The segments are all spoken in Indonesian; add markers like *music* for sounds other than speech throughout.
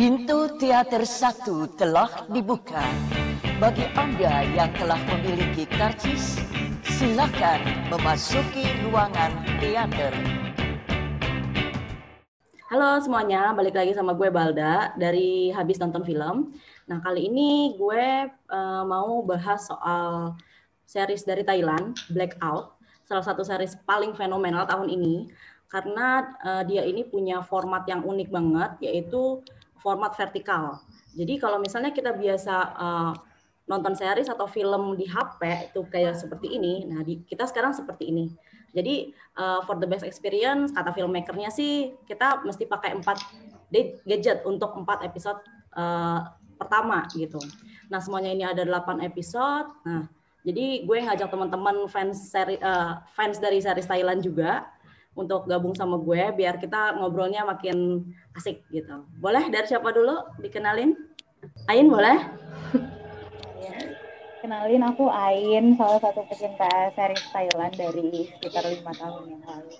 Pintu teater satu telah dibuka. Bagi Anda yang telah memiliki karcis, silakan memasuki ruangan teater. Halo semuanya, balik lagi sama gue Balda dari Habis Nonton Film. Nah kali ini gue uh, mau bahas soal series dari Thailand, Blackout, salah satu series paling fenomenal tahun ini karena uh, dia ini punya format yang unik banget, yaitu format vertikal. Jadi kalau misalnya kita biasa uh, nonton series atau film di HP itu kayak seperti ini, nah di, kita sekarang seperti ini. Jadi uh, for the best experience kata filmmakernya sih kita mesti pakai empat gadget untuk empat episode uh, pertama gitu. Nah semuanya ini ada delapan episode. Nah jadi gue ngajak teman-teman fans seri, uh, fans dari series Thailand juga untuk gabung sama gue biar kita ngobrolnya makin asik gitu. Boleh dari siapa dulu dikenalin? Ain boleh? Ya. Kenalin aku Ain, salah satu pecinta series Thailand dari sekitar lima tahun yang lalu.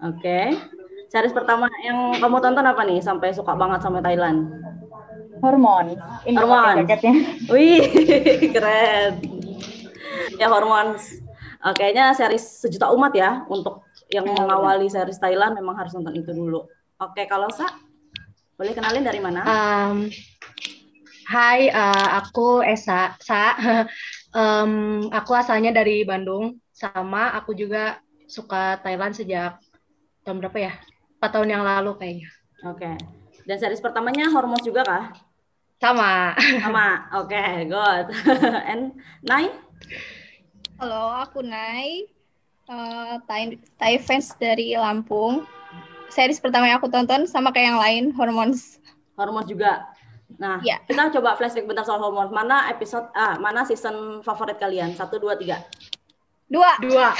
Oke. Okay. Series pertama yang kamu tonton apa nih sampai suka banget sama Thailand? Hormon. Ini Hormon. Wih, *laughs* keren. Ya hormon uh, kayaknya series sejuta umat ya untuk yang iya, mengawali series Thailand memang harus nonton itu dulu. Oke, kalau Sa, boleh kenalin dari mana? Um, hai, uh, aku Esa. Sa, *laughs* um, aku asalnya dari Bandung. Sama, aku juga suka Thailand sejak tahun berapa ya? Empat tahun yang lalu kayaknya. Oke. Dan series pertamanya Hormos juga kah? Sama. Sama. Oke, okay, good. *laughs* And Nine? Halo, aku Nai, uh, Thai, Thai fans dari Lampung. Series pertama yang aku tonton sama kayak yang lain, Hormones. Hormones juga. Nah, ya. kita coba flashback bentar soal Hormones. Mana episode, ah, mana season favorit kalian? Satu, dua, tiga. Dua. Dua.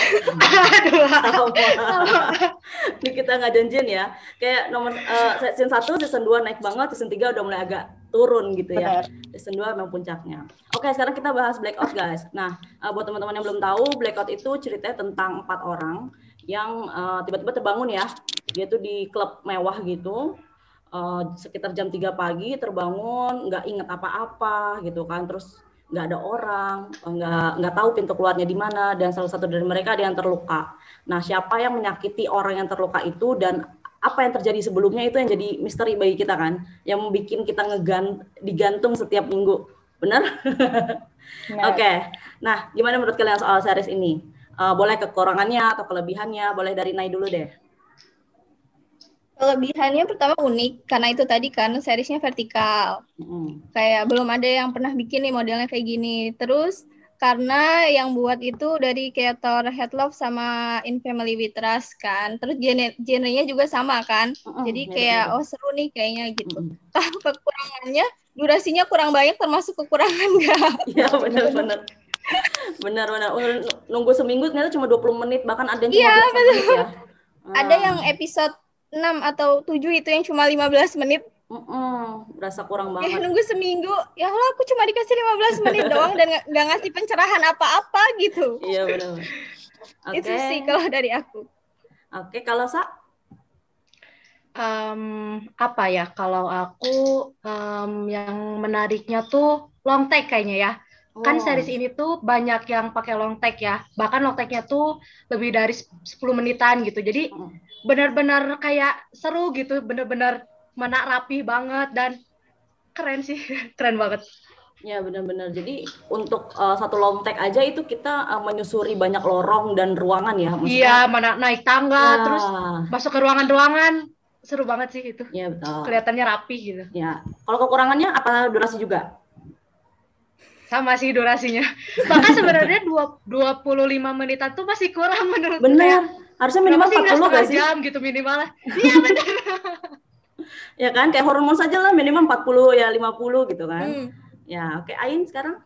*laughs* Dua. Ini kita nggak janjian ya. Kayak nomor uh, season satu, season dua naik banget, season tiga udah mulai agak turun gitu ya. Benar. Season 2 memang puncaknya. Oke, sekarang kita bahas Blackout guys. Nah, uh, buat teman-teman yang belum tahu, Blackout itu ceritanya tentang empat orang yang uh, tiba-tiba terbangun ya. Dia tuh di klub mewah gitu. Uh, sekitar jam 3 pagi terbangun, nggak inget apa-apa gitu kan. Terus nggak ada orang, nggak nggak tahu pintu keluarnya di mana dan salah satu dari mereka ada yang terluka. Nah, siapa yang menyakiti orang yang terluka itu dan apa yang terjadi sebelumnya itu yang jadi misteri bagi kita kan, yang membuat kita ngegan digantung setiap minggu, benar? Oke, okay. nah gimana menurut kalian soal series ini? Uh, boleh kekurangannya atau kelebihannya? Boleh dari Nai dulu deh. Kelebihannya pertama unik karena itu tadi kan seriesnya vertikal, hmm. kayak belum ada yang pernah bikin nih modelnya kayak gini. Terus karena yang buat itu dari kreator Headlove sama In Family We Trust kan. Terus genre genrenya juga sama kan. Uh, Jadi kayak oh seru nih kayaknya gitu. Kalau kekurangannya durasinya kurang banyak termasuk kekurangan enggak? Iya benar-benar. benar benar nunggu seminggu ternyata cuma 20 menit bahkan ada yang cuma ya, menit ya. Ada yang episode 6 atau 7 itu yang cuma 15 menit Mm -mm, berasa kurang banget. Ya nunggu seminggu, ya Allah aku cuma dikasih 15 menit *laughs* doang dan nggak ngasih pencerahan apa-apa gitu. Iya benar. Okay. *laughs* Itu sih kalau dari aku. Oke, okay, kalau Sa? Um, apa ya, kalau aku um, yang menariknya tuh long take kayaknya ya. Kan oh. Kan series ini tuh banyak yang pakai long take ya. Bahkan long take-nya tuh lebih dari 10 menitan gitu. Jadi benar-benar kayak seru gitu, benar-benar mana rapi banget dan keren sih *laughs* keren banget. Ya benar-benar. Jadi untuk uh, satu lomtek aja itu kita uh, menyusuri banyak lorong dan ruangan ya iya mana naik tangga ya. terus masuk ke ruangan-ruangan seru banget sih itu. Ya betul. Kelihatannya rapi gitu. Ya. Kalau kekurangannya apa durasi juga? Sama sih durasinya. Bahkan sebenarnya dua dua puluh lima menitan tuh masih kurang menurut benar harusnya minimal empat puluh gak sih? jam gitu minimal iya benar. *laughs* Ya kan kayak hormon saja lah minimal 40 ya 50 gitu kan. Hmm. ya oke Ain sekarang?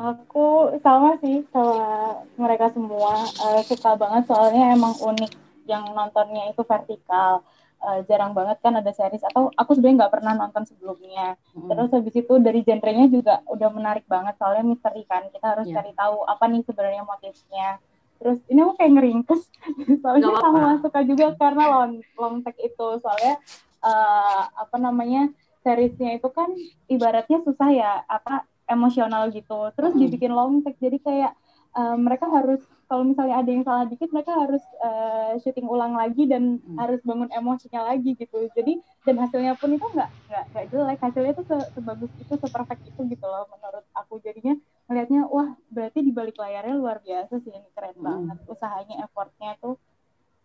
Aku sama sih sama mereka semua. Uh, suka banget soalnya emang unik yang nontonnya itu vertikal. Uh, jarang banget kan ada series atau aku sebenarnya nggak pernah nonton sebelumnya. Hmm. terus habis itu dari genrenya juga udah menarik banget soalnya misteri kan. Kita harus yeah. cari tahu apa nih sebenarnya motifnya terus ini aku kayak ngeringkes *laughs* soalnya sama suka juga karena long long tag itu. Soalnya uh, apa namanya seriesnya itu kan ibaratnya susah ya apa emosional gitu. Terus mm. dibikin long take jadi kayak uh, mereka harus kalau misalnya ada yang salah dikit mereka harus uh, syuting ulang lagi dan hmm. harus bangun emosinya lagi gitu. Jadi dan hasilnya pun itu nggak nggak nggak jelek. Hasilnya itu se sebagus itu seperfect itu gitu loh menurut aku. Jadinya melihatnya wah berarti di balik layarnya luar biasa sih ini keren hmm. banget usahanya effortnya tuh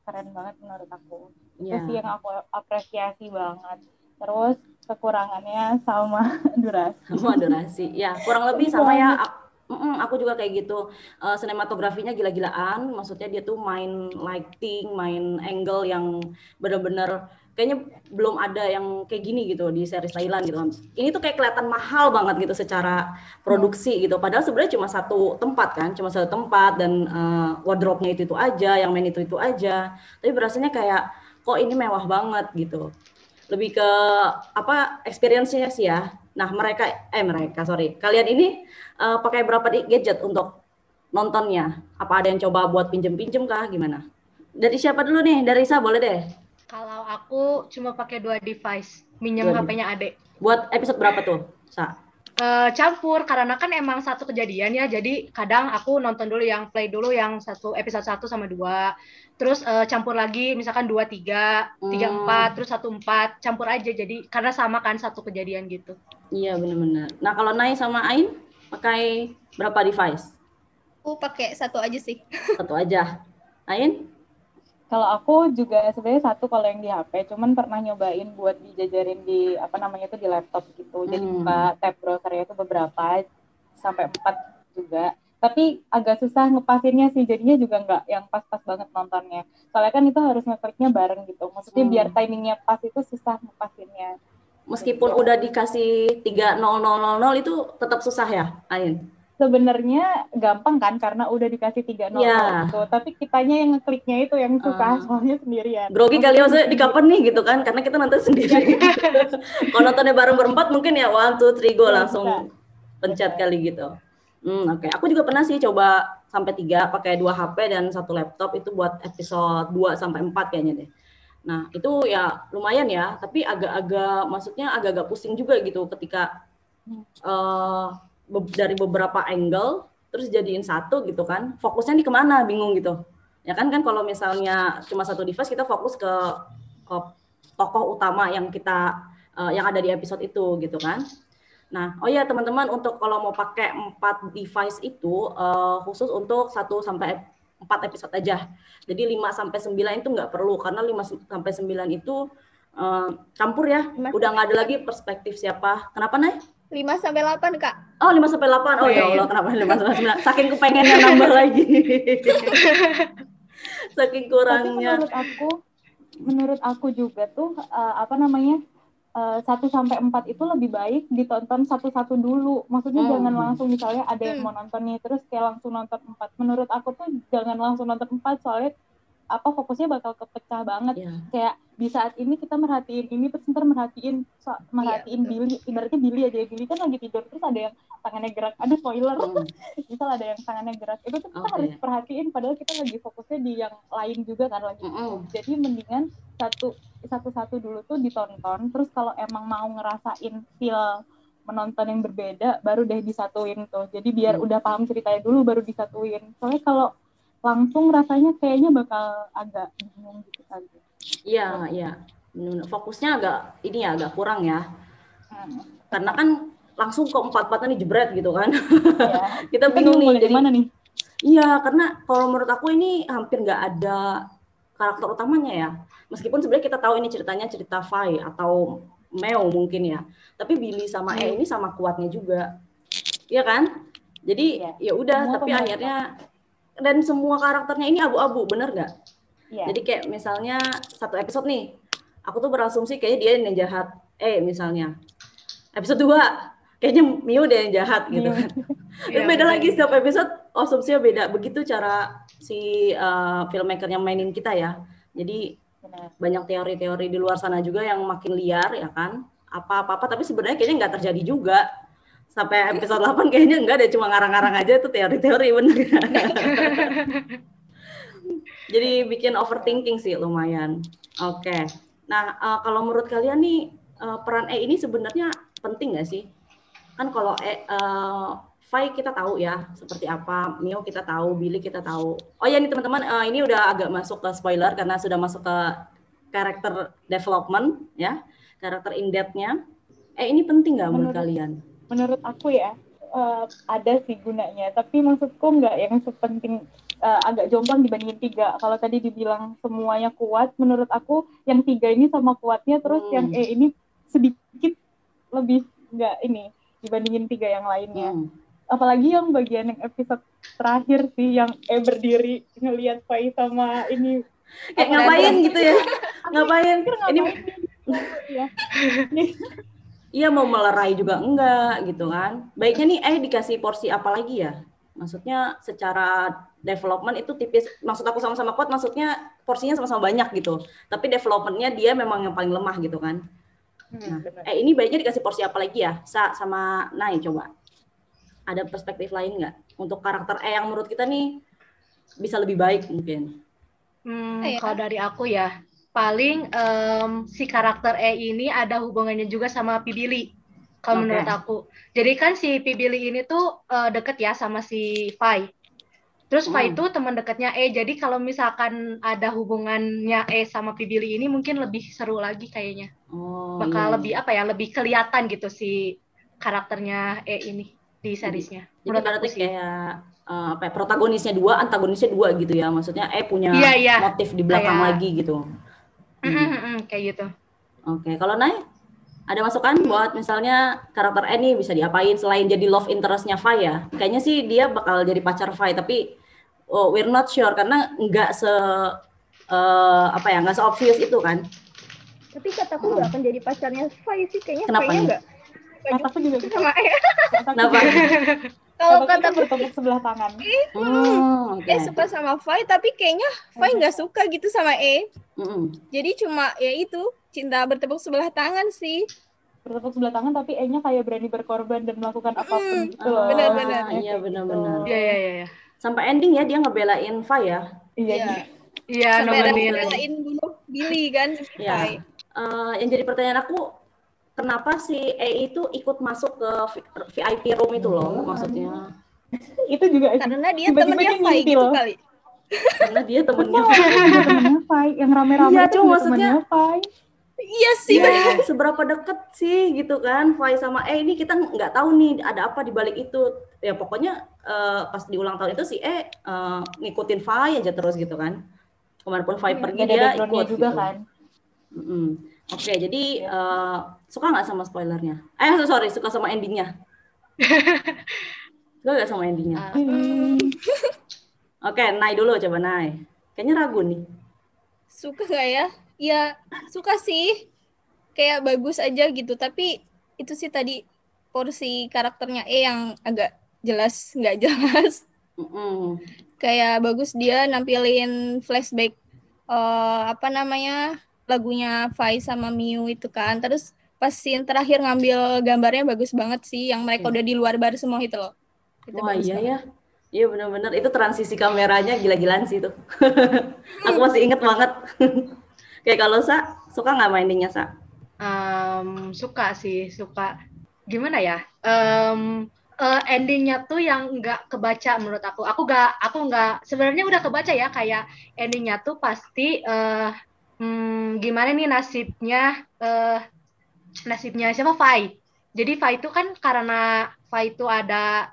keren banget menurut aku yeah. itu iya. sih yang aku apresiasi banget terus kekurangannya sama *laughs* durasi sama durasi ya kurang lebih sama ya Mm-mm, aku juga kayak gitu. Uh, sinematografinya gila-gilaan, maksudnya dia tuh main lighting, main angle yang bener-bener kayaknya belum ada yang kayak gini gitu di series Thailand gitu. Ini tuh kayak kelihatan mahal banget gitu secara produksi gitu. Padahal sebenarnya cuma satu tempat kan, cuma satu tempat dan uh, wardrobe-nya itu itu aja, yang main itu itu aja. Tapi berasanya kayak kok ini mewah banget gitu. Lebih ke apa experience-nya sih ya. Nah mereka eh mereka sorry kalian ini uh, pakai berapa gadget untuk nontonnya? Apa ada yang coba buat pinjem-pinjem kah? Gimana? Dari siapa dulu nih? Dari Isa boleh deh. Kalau aku cuma pakai dua device, minjem HP-nya Ade. Buat episode berapa tuh, Sa? Uh, campur karena kan emang satu kejadian ya jadi kadang aku nonton dulu yang play dulu yang satu episode satu sama dua terus uh, campur lagi misalkan dua tiga tiga hmm. empat terus satu empat campur aja jadi karena sama kan satu kejadian gitu iya benar-benar nah kalau Nai sama Ain pakai berapa device? Aku pakai satu aja sih. Satu aja. Ain? Kalau aku juga sebenarnya satu kalau yang di HP, cuman pernah nyobain buat dijajarin di apa namanya itu di laptop gitu. Jadi hmm. buka tab browsernya itu beberapa sampai empat juga. Tapi agak susah ngepasinnya sih, jadinya juga nggak yang pas-pas banget nontonnya. Soalnya kan itu harus ngekliknya bareng gitu. Maksudnya hmm. biar timingnya pas itu susah ngepasinnya meskipun udah dikasih 30000 itu tetap susah ya, Ain? Sebenarnya gampang kan karena udah dikasih 300 ya. gitu. Tapi kitanya yang ngekliknya itu yang susah uh. soalnya sendirian. Grogi kali ya maksudnya di kapan nih gitu kan karena kita nonton sendiri. *laughs* Kalau nontonnya bareng berempat mungkin ya one two three go ya, langsung bisa. pencet kali gitu. Hmm, oke. Okay. Aku juga pernah sih coba sampai tiga pakai dua HP dan satu laptop itu buat episode 2 sampai 4 kayaknya deh. Nah, itu ya lumayan ya, tapi agak-agak maksudnya agak-agak pusing juga gitu ketika uh, dari beberapa angle terus jadiin satu gitu kan. Fokusnya di ke mana bingung gitu. Ya kan kan kalau misalnya cuma satu device kita fokus ke, ke tokoh utama yang kita uh, yang ada di episode itu gitu kan. Nah, oh ya teman-teman untuk kalau mau pakai empat device itu uh, khusus untuk satu sampai empat episode aja. Jadi 5 sampai 9 itu nggak perlu karena 5 sampai 9 itu uh, campur ya. Udah nggak ada lagi perspektif siapa. Kenapa, Nay? 5 sampai 8, Kak. Oh, 5 sampai 8. Oh, oh ya Allah, kenapa 5 sampai 9? Saking kepengennya nambah *laughs* lagi. *laughs* Saking kurangnya. Tapi menurut aku menurut aku juga tuh uh, apa namanya? Eh, satu sampai empat itu lebih baik ditonton satu-satu dulu. Maksudnya hmm. jangan langsung misalnya ada yang hmm. mau nonton nih terus kayak langsung nonton empat. Menurut aku tuh jangan langsung nonton empat soalnya apa fokusnya bakal kepecah banget yeah. kayak di saat ini kita merhatiin ini terus ntar merhatiin so, merhatiin yeah, Billy ibaratnya Billy aja Billy kan lagi tidur terus ada yang tangannya gerak ada spoiler mm. *laughs* misal ada yang tangannya gerak itu tuh kita okay. harus perhatiin padahal kita lagi fokusnya di yang lain juga kan lagi mm -hmm. jadi mendingan satu satu satu dulu tuh ditonton terus kalau emang mau ngerasain feel menonton yang berbeda baru deh disatuin tuh jadi biar mm. udah paham ceritanya dulu baru disatuin soalnya kalau langsung rasanya kayaknya bakal agak bingung gitu kan. Iya, iya. Fokusnya agak ini ya agak kurang ya. Hmm. Karena kan langsung ke empat empatnya nih jebret gitu kan. *laughs* Ya. Kita bingung nih. Jadi mana nih? Iya, karena kalau menurut aku ini hampir nggak ada karakter utamanya ya. Meskipun sebenarnya kita tahu ini ceritanya cerita Fai atau Meo mungkin ya. Tapi Billy sama E ini sama kuatnya juga. Iya kan? Jadi ya, ya udah, tapi akhirnya dan semua karakternya ini abu-abu, bener nggak? Yeah. Jadi kayak misalnya satu episode nih, aku tuh berasumsi kayaknya dia yang jahat. Eh misalnya episode 2 kayaknya Mio dia yang jahat gitu kan. *laughs* Dan yeah, beda lagi setiap episode asumsinya beda. Begitu cara si uh, filmmakernya mainin kita ya. Jadi Benar. banyak teori-teori di luar sana juga yang makin liar ya kan. Apa-apa tapi sebenarnya kayaknya nggak terjadi juga sampai episode 8 kayaknya enggak deh cuma ngarang-ngarang aja itu teori-teori bener jadi bikin overthinking sih lumayan oke okay. Nah, uh, kalau menurut kalian nih uh, peran E ini sebenarnya penting nggak sih? Kan kalau E, uh, Fai kita tahu ya seperti apa, Mio kita tahu, Billy kita tahu. Oh ya nih teman-teman, uh, ini udah agak masuk ke spoiler karena sudah masuk ke karakter development ya, karakter in depth-nya. Eh ini penting nggak menurut, menurut kalian? Menurut aku ya uh, ada sih gunanya, tapi maksudku nggak yang sepenting uh, agak jomplang dibandingin tiga. Kalau tadi dibilang semuanya kuat, menurut aku yang tiga ini sama kuatnya, terus hmm. yang E ini sedikit lebih nggak ini dibandingin tiga yang lainnya. Hmm apalagi yang bagian yang episode terakhir sih yang eh berdiri ngelihat Fai sama ini kayak ngapain gitu ya ngapain ini *laughs* ya. Iya mau melerai juga enggak gitu kan. Baiknya nih eh dikasih porsi apa lagi ya? Maksudnya secara development itu tipis maksud aku sama-sama kuat maksudnya porsinya sama-sama banyak gitu. Tapi developmentnya dia memang yang paling lemah gitu kan. Hmm, nah, eh ini baiknya dikasih porsi apa lagi ya sa sama Nai coba? Ada perspektif lain nggak? Untuk karakter E yang menurut kita nih bisa lebih baik mungkin? Hmm, ya. Kalau dari aku ya, paling um, si karakter E ini ada hubungannya juga sama Pibili. Kalau okay. menurut aku. Jadi kan si Pibili ini tuh uh, deket ya sama si Fai. Terus Fai hmm. itu teman dekatnya E. Jadi kalau misalkan ada hubungannya E sama Pibili ini mungkin lebih seru lagi kayaknya. Oh, Bakal iya. lebih apa ya? Lebih kelihatan gitu si karakternya E ini di seriesnya. Jadi berarti kayak uh, apa ya, protagonisnya dua, antagonisnya dua gitu ya. Maksudnya eh punya yeah, yeah. motif di belakang kayak... lagi gitu. Mm -hmm. Mm kayak gitu. Oke, okay. kalau naik ada masukan buat misalnya karakter E nih bisa diapain selain jadi love interestnya Fai ya? Kayaknya sih dia bakal jadi pacar Fai, tapi oh, we're not sure karena nggak se uh, apa ya nggak se obvious itu kan. Tapi kataku nggak hmm. akan jadi pacarnya Fai sih kayaknya. Kenapa nggak? Kataku juga gitu. Sama ya. Kenapa? *laughs* Kalau kata bertepuk sebelah tangan. oh, okay. Eh suka sama Fai tapi kayaknya Fai nggak suka gitu sama E. Mm Jadi cuma ya itu cinta bertepuk sebelah tangan sih. Bertepuk sebelah tangan tapi E-nya kayak berani berkorban dan melakukan apa pun mm, gitu loh. Benar-benar. Ah, iya benar-benar. Iya iya iya. Sampai ending ya dia ngebelain Fai ya. Iya. Iya, iya nemenin. Ngebelain bunuh Billy kan. Iya. Uh, yang jadi pertanyaan aku kenapa si E itu ikut masuk ke VIP room itu loh hmm. maksudnya? Itu juga *laughs* karena dia temennya Fai gitu kali. Karena dia temennya Fai. yang rame-rame iya cuma maksudnya Fai. Iya sih ya, seberapa deket sih gitu kan Fai sama E ini kita nggak tahu nih ada apa di balik itu. Ya pokoknya uh, pas di ulang tahun itu si E uh, ngikutin Fai aja terus gitu kan. Ke mana pun Fai ya, pergi dia ikut juga gitu. kan. Mm -hmm. Oke, okay, jadi uh, suka nggak sama spoilernya? Eh, sorry, suka sama endingnya. *laughs* suka nggak sama endingnya? Uh, Oke, okay, Nai dulu coba Nai. Kayaknya ragu nih. Suka nggak ya? Ya, suka sih. Kayak bagus aja gitu, tapi itu sih tadi porsi karakternya E yang agak jelas nggak *laughs* jelas. Mm -hmm. Kayak bagus dia nampilin flashback uh, apa namanya lagunya Fai sama Miu itu kan. Terus pas scene terakhir ngambil gambarnya bagus banget sih yang mereka hmm. udah di luar bar semua itu loh. Itu Wah iya banget. ya. Iya benar-benar itu transisi kameranya gila-gilaan sih itu. *laughs* Aku masih inget banget. *laughs* Kayak kalau Sa, suka nggak maininnya Sa? Um, suka sih, suka. Gimana ya? Um, uh, endingnya tuh yang nggak kebaca menurut aku. Aku nggak, aku nggak. Sebenarnya udah kebaca ya kayak endingnya tuh pasti uh, hmm, gimana nih nasibnya uh, nasibnya siapa Fai. Jadi Fai itu kan karena Fai itu ada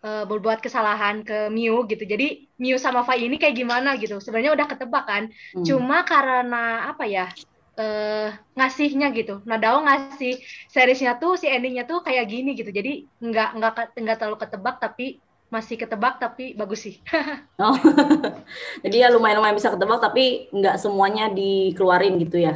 uh, berbuat kesalahan ke Miu gitu. Jadi Miu sama Fai ini kayak gimana gitu. Sebenarnya udah ketebak kan. Hmm. Cuma karena apa ya? Uh, ngasihnya gitu. Nah, Dao ngasih seriesnya tuh si endingnya tuh kayak gini gitu. Jadi nggak nggak nggak terlalu ketebak tapi masih ketebak tapi bagus sih. *laughs* oh. *laughs* Jadi ya lumayan-lumayan bisa ketebak tapi nggak semuanya dikeluarin gitu ya.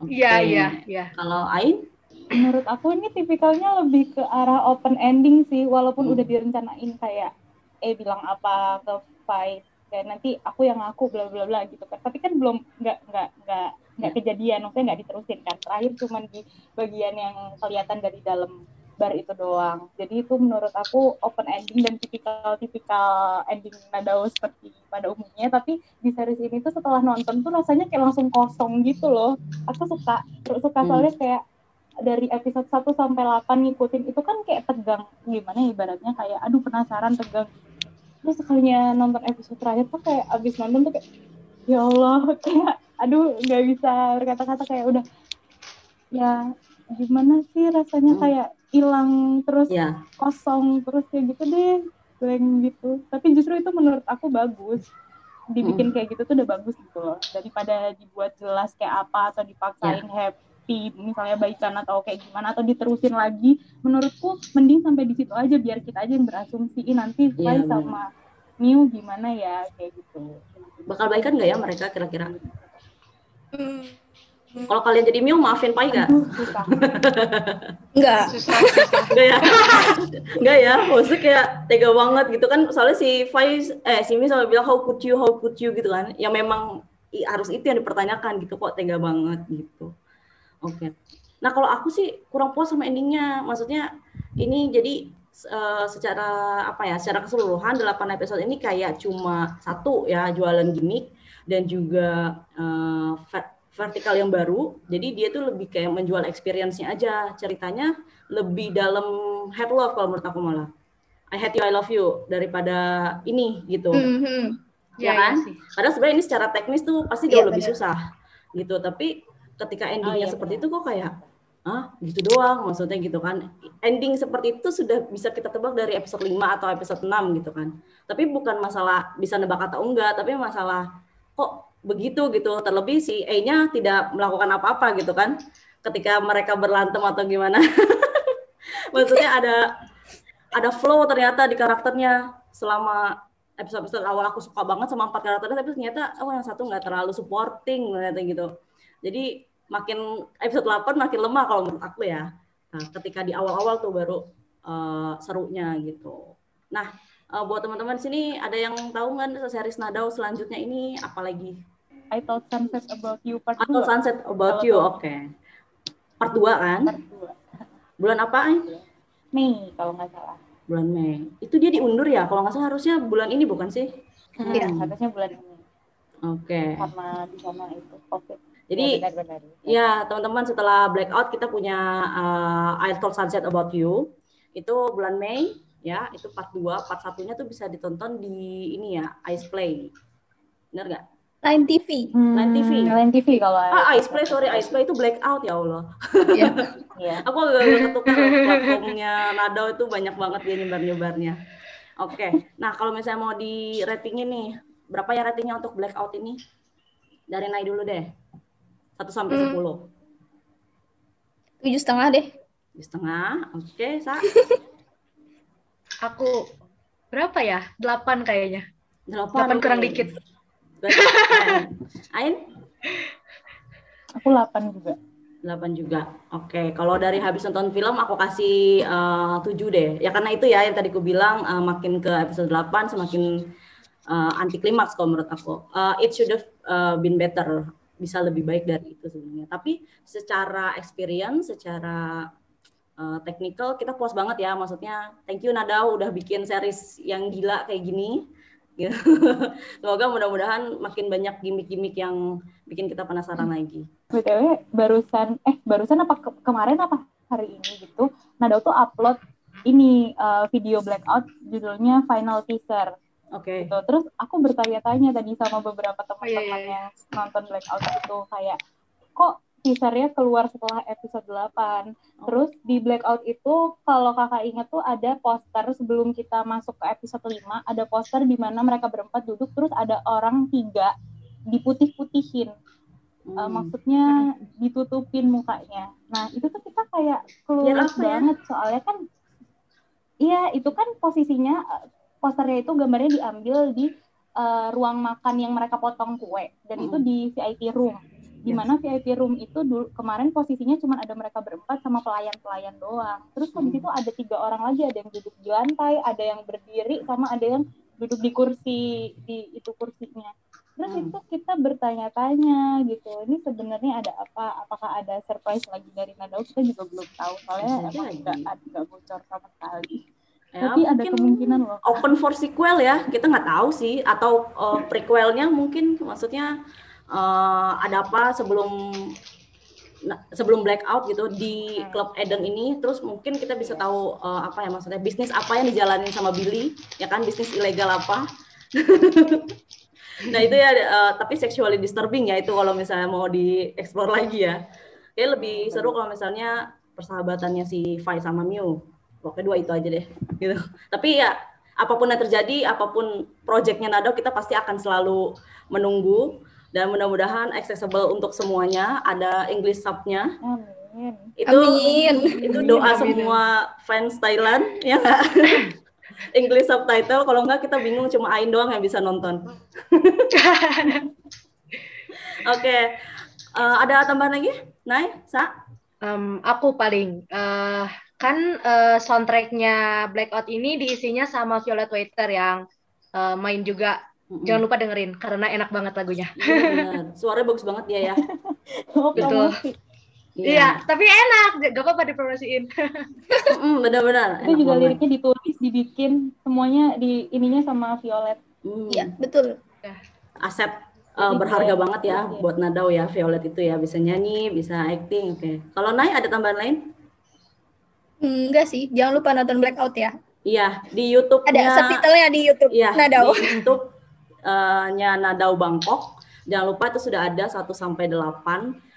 Iya, okay. iya, iya. Kalau Ain? Menurut aku ini tipikalnya lebih ke arah open ending sih walaupun hmm. udah direncanain kayak eh bilang apa ke fight kayak nanti aku yang aku bla bla bla gitu kan. Tapi kan belum nggak nggak nggak nggak kejadian, maksudnya nggak diterusin kan. Terakhir cuma di bagian yang kelihatan dari dalam bar itu doang. Jadi itu menurut aku open ending dan tipikal-tipikal ending Nadao seperti pada umumnya. Tapi di series ini tuh setelah nonton tuh rasanya kayak langsung kosong gitu loh. Aku suka, suka hmm. soalnya kayak dari episode 1 sampai 8 ngikutin itu kan kayak tegang gimana ya ibaratnya kayak aduh penasaran tegang terus sekalinya nonton episode terakhir tuh kayak abis nonton tuh kayak ya Allah *laughs* kayak aduh nggak bisa berkata-kata kayak udah ya gimana sih rasanya hmm. kayak hilang terus yeah. kosong terus kayak gitu deh blank gitu. Tapi justru itu menurut aku bagus. Dibikin hmm. kayak gitu tuh udah bagus gitu loh. Daripada dibuat jelas kayak apa atau dipaksain yeah. happy misalnya baikan atau kayak gimana atau diterusin lagi menurutku mending sampai di situ aja biar kita aja yang berasumsi nanti yeah, iya, sama Miu gimana ya kayak gitu. Bakal baikan nggak ya mereka kira-kira? Hmm kalau kalian jadi Mio, maafin Pai nggak? Enggak. *laughs* Enggak ya? *laughs* Enggak ya? Maksudnya kayak tega banget gitu kan. Soalnya si Pai, eh si Mio sama bilang how could you, how could you gitu kan. Yang memang harus itu yang dipertanyakan gitu kok tega banget gitu. Oke. Okay. Nah kalau aku sih kurang puas sama endingnya. Maksudnya ini jadi uh, secara apa ya? Secara keseluruhan 8 episode ini kayak cuma satu ya jualan gimmick dan juga uh, vertikal yang baru. Jadi dia tuh lebih kayak menjual experience-nya aja. Ceritanya lebih dalam head love kalau menurut aku malah. I hate you, I love you daripada ini gitu. Mm -hmm. Ya, ya kan? Ya Karena sebenarnya ini secara teknis tuh pasti jauh ya, lebih bener. susah gitu. Tapi ketika endingnya oh, iya, seperti bener. itu kok kayak ah gitu doang maksudnya gitu kan ending seperti itu sudah bisa kita tebak dari episode 5 atau episode 6 gitu kan tapi bukan masalah bisa nebak atau enggak tapi masalah kok begitu gitu. Terlebih si E-nya tidak melakukan apa-apa gitu kan. Ketika mereka berantem atau gimana. *laughs* Maksudnya ada ada flow ternyata di karakternya. Selama episode-episode awal aku suka banget sama empat karakternya tapi ternyata oh yang satu nggak terlalu supporting ternyata gitu. Jadi makin episode 8 makin lemah kalau menurut aku ya. Nah, ketika di awal-awal tuh baru uh, serunya gitu. Nah uh, buat teman-teman sini ada yang tahu nggak series Nadao selanjutnya ini? Apalagi I Thought Sunset About You Part 2. I Thought Sunset About You, oke. Okay. Part 2 kan? Part 2. Bulan apa? Mei kalau nggak salah. Bulan Mei. Itu dia diundur ya? Kalau nggak salah harusnya bulan ini bukan sih? Iya, hmm. harusnya bulan ini. Oke. Okay. Karena di sana itu COVID. Jadi ya, ya teman-teman setelah blackout kita punya uh, I Thought Sunset About You itu bulan Mei ya itu part 2 part satunya tuh bisa ditonton di ini ya Ice Play benar nggak Line TV. Hmm, Line TV. Line TV kalau. Ah, Ice Play, sorry, Ice Play itu blackout ya Allah. Iya. *laughs* yeah. Aku agak ketukar platformnya Nadao itu banyak banget dia nyebar-nyebarnya. Oke, okay. nah kalau misalnya mau di ratingnya nih, berapa ya ratingnya untuk blackout ini? Dari naik dulu deh, satu sampai hmm. sepuluh. Tujuh setengah deh. Tujuh setengah, oke, okay, sa. Aku berapa ya? Delapan kayaknya. Delapan, Delapan okay. kurang dikit. Ain? Aku 8 juga. 8 juga. Oke, okay. kalau dari habis nonton film aku kasih uh, eh, 7 deh. Ya karena itu ya yang tadi aku bilang uh, makin ke episode 8 semakin uh, anti klimaks kalau menurut aku. Uh, it should have uh, been better. Bisa lebih baik dari itu sebenarnya. Tapi secara experience, secara uh, technical kita puas banget ya. Maksudnya thank you Nadao udah bikin series yang gila kayak gini gitu. *laughs* Semoga mudah-mudahan makin banyak gimmick-gimmick yang bikin kita penasaran hmm. lagi. BTW barusan eh barusan apa ke kemarin apa hari ini gitu. Nado tuh upload ini uh, video blackout judulnya Final Teaser. Oke. Okay. Gitu. Terus aku bertanya-tanya tadi sama beberapa teman-teman oh, iya, iya. yang nonton blackout itu kayak kok teasernya keluar setelah episode 8. Terus di Blackout itu kalau kakak ingat tuh ada poster sebelum kita masuk ke episode 5, ada poster di mana mereka berempat duduk terus ada orang tiga diputih-putihin. Hmm. Uh, maksudnya ditutupin mukanya. Nah, itu tuh kita kayak keluar ya, banget ya? soalnya kan Iya, itu kan posisinya eh, posternya itu gambarnya diambil di uh, ruang makan yang mereka potong kue dan hmm. itu di VIP room di mana VIP room itu dulu kemarin posisinya cuma ada mereka berempat sama pelayan-pelayan doang. Terus habis itu ada tiga orang lagi, ada yang duduk di lantai, ada yang berdiri, sama ada yang duduk di kursi di itu kursinya. terus hmm. itu kita bertanya-tanya gitu ini sebenarnya ada apa apakah ada surprise lagi dari Nadao kita juga belum tahu soalnya emang nggak nggak bocor sama sekali Ya, Tapi ada kemungkinan loh. Open for sequel ya, kita nggak tahu sih. Atau uh, prequelnya mungkin maksudnya uh, ada apa sebelum sebelum blackout gitu di hmm. klub Eden ini. Terus mungkin kita bisa tahu uh, apa ya maksudnya bisnis apa yang dijalanin sama Billy ya kan? Bisnis ilegal apa? *laughs* Nah itu ya uh, tapi sexually disturbing ya itu kalau misalnya mau dieksplor lagi ya. Kayak lebih seru kalau misalnya persahabatannya si Fai sama Miu. Pokoknya dua itu aja deh gitu. Tapi ya apa pun yang terjadi apa pun proyeknya Nado kita pasti akan selalu menunggu dan mudah-mudahan accessible untuk semuanya ada English subnya Amin. itu Amin. itu doa Amin. semua fans Thailand ya *laughs* English subtitle kalau enggak kita bingung cuma Ain doang yang bisa nonton *laughs* oke okay. uh, eh, ada tambahan lagi Nai Sa um, aku paling uh, kan uh, soundtracknya Blackout ini diisinya sama Violet Waiter yang uh, main juga. Mm-hmm. Jangan lupa dengerin karena enak banget lagunya. Iya, Suaranya bagus banget dia ya. Betul. Iya, ya, tapi enak, gak apa-apa dipromosiin. mm, benar-benar. Itu juga banget. liriknya ditulis, dibikin semuanya di ininya sama Violet. Iya, mm. betul. Aset uh, berharga banget ya iya. buat Nadau ya Violet itu ya bisa nyanyi, bisa acting. Oke. Okay. Kalau Nai ada tambahan lain? Enggak sih, jangan lupa nonton Blackout ya. Iya, di YouTube Ada subtitlenya di YouTube iya, Nadau. Di YouTube-nya uh, Nadau Bangkok. Jangan lupa itu sudah ada 1 sampai 8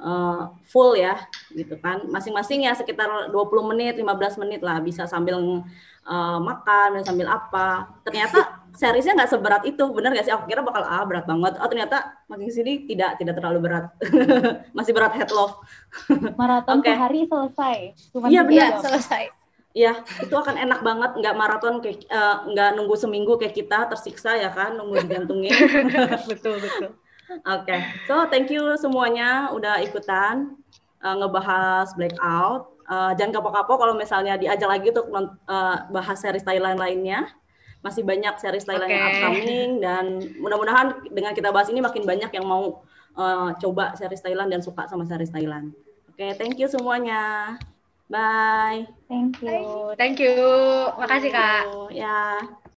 uh, full ya, gitu kan. Masing-masing ya sekitar 20 menit, 15 menit lah bisa sambil uh, makan, sambil apa. Ternyata seriesnya nggak seberat itu, benar nggak sih? Aku kira bakal ah berat banget. Oh ternyata makin sini tidak tidak terlalu berat, *laughs* masih berat head love. Maraton *laughs* okay. hari selesai. Iya benar selesai. Iya, itu akan enak banget, nggak maraton kayak uh, nggak nunggu seminggu kayak kita tersiksa ya kan, nunggu digantungin. *laughs* betul betul. Oke, okay. so thank you semuanya udah ikutan uh, ngebahas blackout. Uh, jangan kapok-kapok kalau misalnya diajak lagi untuk uh, bahas series Thailand lainnya masih banyak series Thailand okay. yang upcoming dan mudah-mudahan dengan kita bahas ini makin banyak yang mau uh, coba series Thailand dan suka sama series Thailand. Oke, okay, thank you semuanya. Bye. Thank you. Thank you. Makasih, Kak. Ya.